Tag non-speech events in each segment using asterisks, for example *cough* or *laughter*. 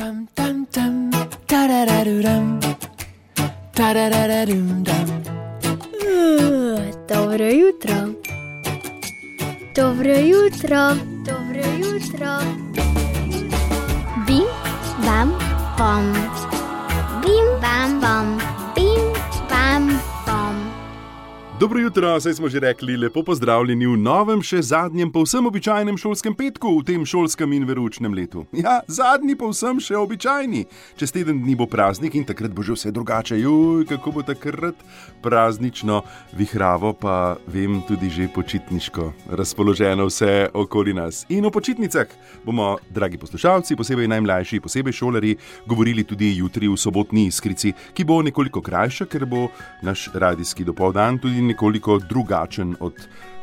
Tam, tam, tam, tarararuram, tarararum, dam. Dobro jutro. Dobro jutro. Dobro jutro. Bim, bam, bom. Dobro jutro, saj smo že rekli, lepo pozdravljeni v novem, še zadnjem, povsem običajnem šolskem petku v tem šolskem in veručnem letu. Ja, zadnji, povsem še običajni. Čez teden dni bo praznik in takrat bo že vse drugače. Juj, kako bo takrat praznično, vihravo, pa vem tudi že počitniško, razpoloženo vse okoli nas. In o počitnicah bomo, dragi poslušalci, posebej najmlajši, posebej šolari, govorili tudi jutri v sobotni iskrici, ki bo nekoliko krajša, ker bo naš radijski dopoldan tudi nekoliko drugačen od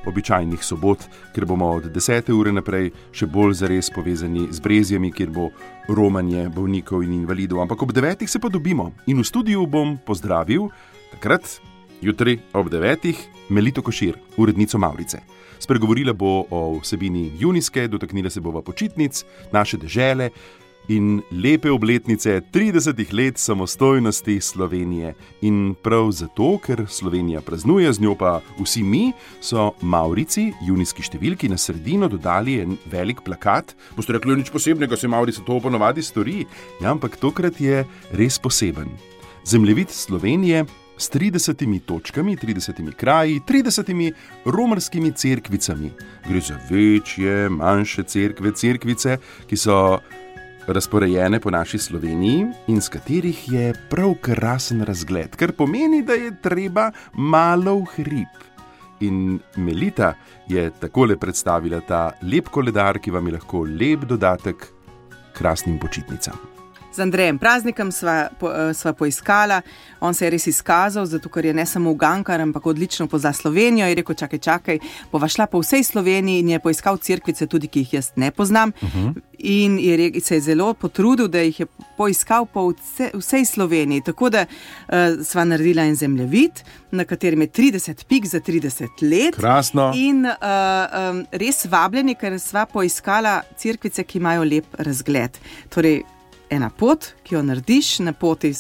običajnih sobot, ker bomo od 10. ure naprej še bolj zares povezani z brezjami, kjer bo romanje bolnikov in invalidov. Ampak ob 9. se pa dobimo in v studiu bom pozdravil takrat, jutri ob 9. Melito Košir, urednico Maurice. Spregovorila bo o vsebini junijske, dotaknila se bova počitnic, naše dežele in lepe obletnice 30 let samostojnosti Slovenije. In prav zato, ker Slovenija praznuje, z njo pa vsi mi, so Maurici, junijski številki, na sredino dodali en velik plakat. Boste rekli, nič posebnega, se Maurici to ponovadi stori. Ja, ampak tokrat je res poseben. Zemljevid Slovenije. S 30 točkami, 30 kraji, 30 romarskimi cerkvicami. Gre za večje, manjše cerkve, cerkvice, ki so razporejene po naši Sloveniji in z katerih je prav krasen razgled, kar pomeni, da je treba malo v hrib. In Melita je takole predstavila ta lep koledar, ki vam je lahko lep dodatek krasnim počitnicam. Z Andrejem Praznikom sva, po, eh, sva poiskala, on se je res izkazal, zato ker je ne samo ugankar, ampak odlično pozna Slovenijo. Je rekel: čakaj, čakaj, bova šla po vsej Sloveniji in je poiskal crkvice, tudi ki jih jaz ne poznam. Uh -huh. In je re, se je zelo potrudil, da jih je poiskal po vse, vsej Sloveniji. Tako da uh, sva naredila en zemljevid, na katerem je 30 pik za 30 let. Krasno. In uh, um, res vabljeni, ker sva poiskala crkvice, ki imajo lep razgled. Torej, ena pot, ki jo narediš, na poti.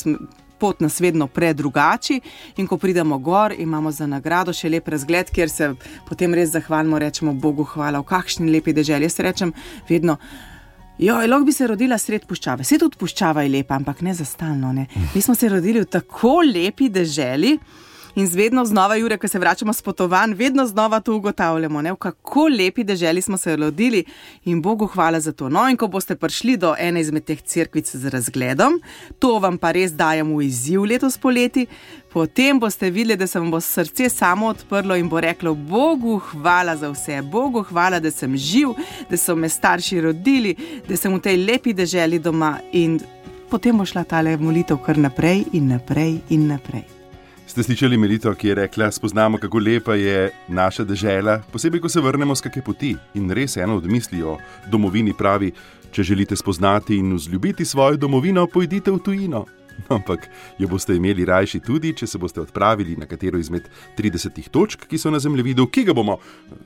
Pot nas vedno predrugači, in ko pridemo gor, imamo za nagrado še lep razgled, kjer se potem res zahvalimo, rečemo Bogu, hvala, v kakšni lepi deželi. Jaz rečem vedno. Jo, lahko bi se rodila sred puščave. Vse tudi puščava je lepa, ampak ne za stalno. Ne. Mi smo se rodili v tako lepi deželi. In vedno znova, Jure, ko se vračamo s potovanj, vedno znova to ugotavljamo, ne? v kako lepi deželi smo se rodili in Bogu hvala za to. No, in ko boste prišli do ene izmed teh crkvic z razgledom, to vam pa res dajem v izziv letos poleti, potem boste videli, da se vam bo srce samo odprlo in bo reklo: Bogu hvala za vse, Bogu hvala, da sem živ, da so me starši rodili, da sem v tej lepi deželi doma in potem bo šla ta molitev kar naprej in naprej in naprej. Ste slišali Melito, ki je rekla: Spoznamo, kako lepa je naša država, posebej, ko se vrnemo z kakšne poti. In res eno od misli o domovini pravi: Če želite spoznati in vzljubiti svojo domovino, pojdite v tujino. *laughs* Ampak jo boste imeli rajši tudi, če se boste odpravili na katero izmed 30 točk, ki so na zemljevidu, ki ga bomo,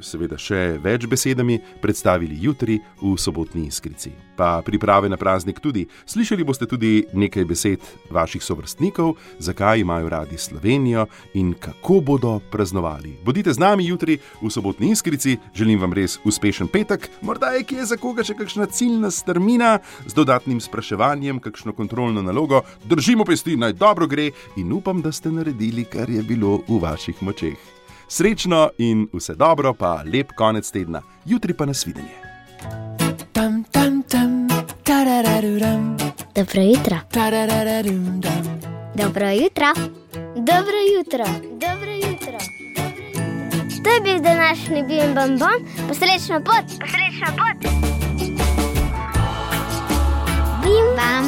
seveda, še več besedami predstavili jutri v sobotni iskrici. Pa priprave na praznik tudi. Slišali boste tudi nekaj besed vaših sovrstnikov, zakaj imajo radi Slovenijo in kako bodo praznovali. Bodite z nami jutri v sobotni iskrici, želim vam res uspešen petek, morda je kje za koga še kakšna ciljna strmina z dodatnim spraševanjem, kakšno kontrolno nalogo Držimo pesti, naj dobro gre in upam, da ste naredili, kar je bilo v vaših močeh. Srečno in vse dobro, pa lep konec tedna, jutri pa nasvidenje. Tam, tam, tam, tarararuram. Dobro jutro. Tarararuram. Dobro jutro. Dobro jutro. Dobro jutro. To je bil današnji Bim Bam Bam, posrečna pot, posrečna pot. Bim Bam.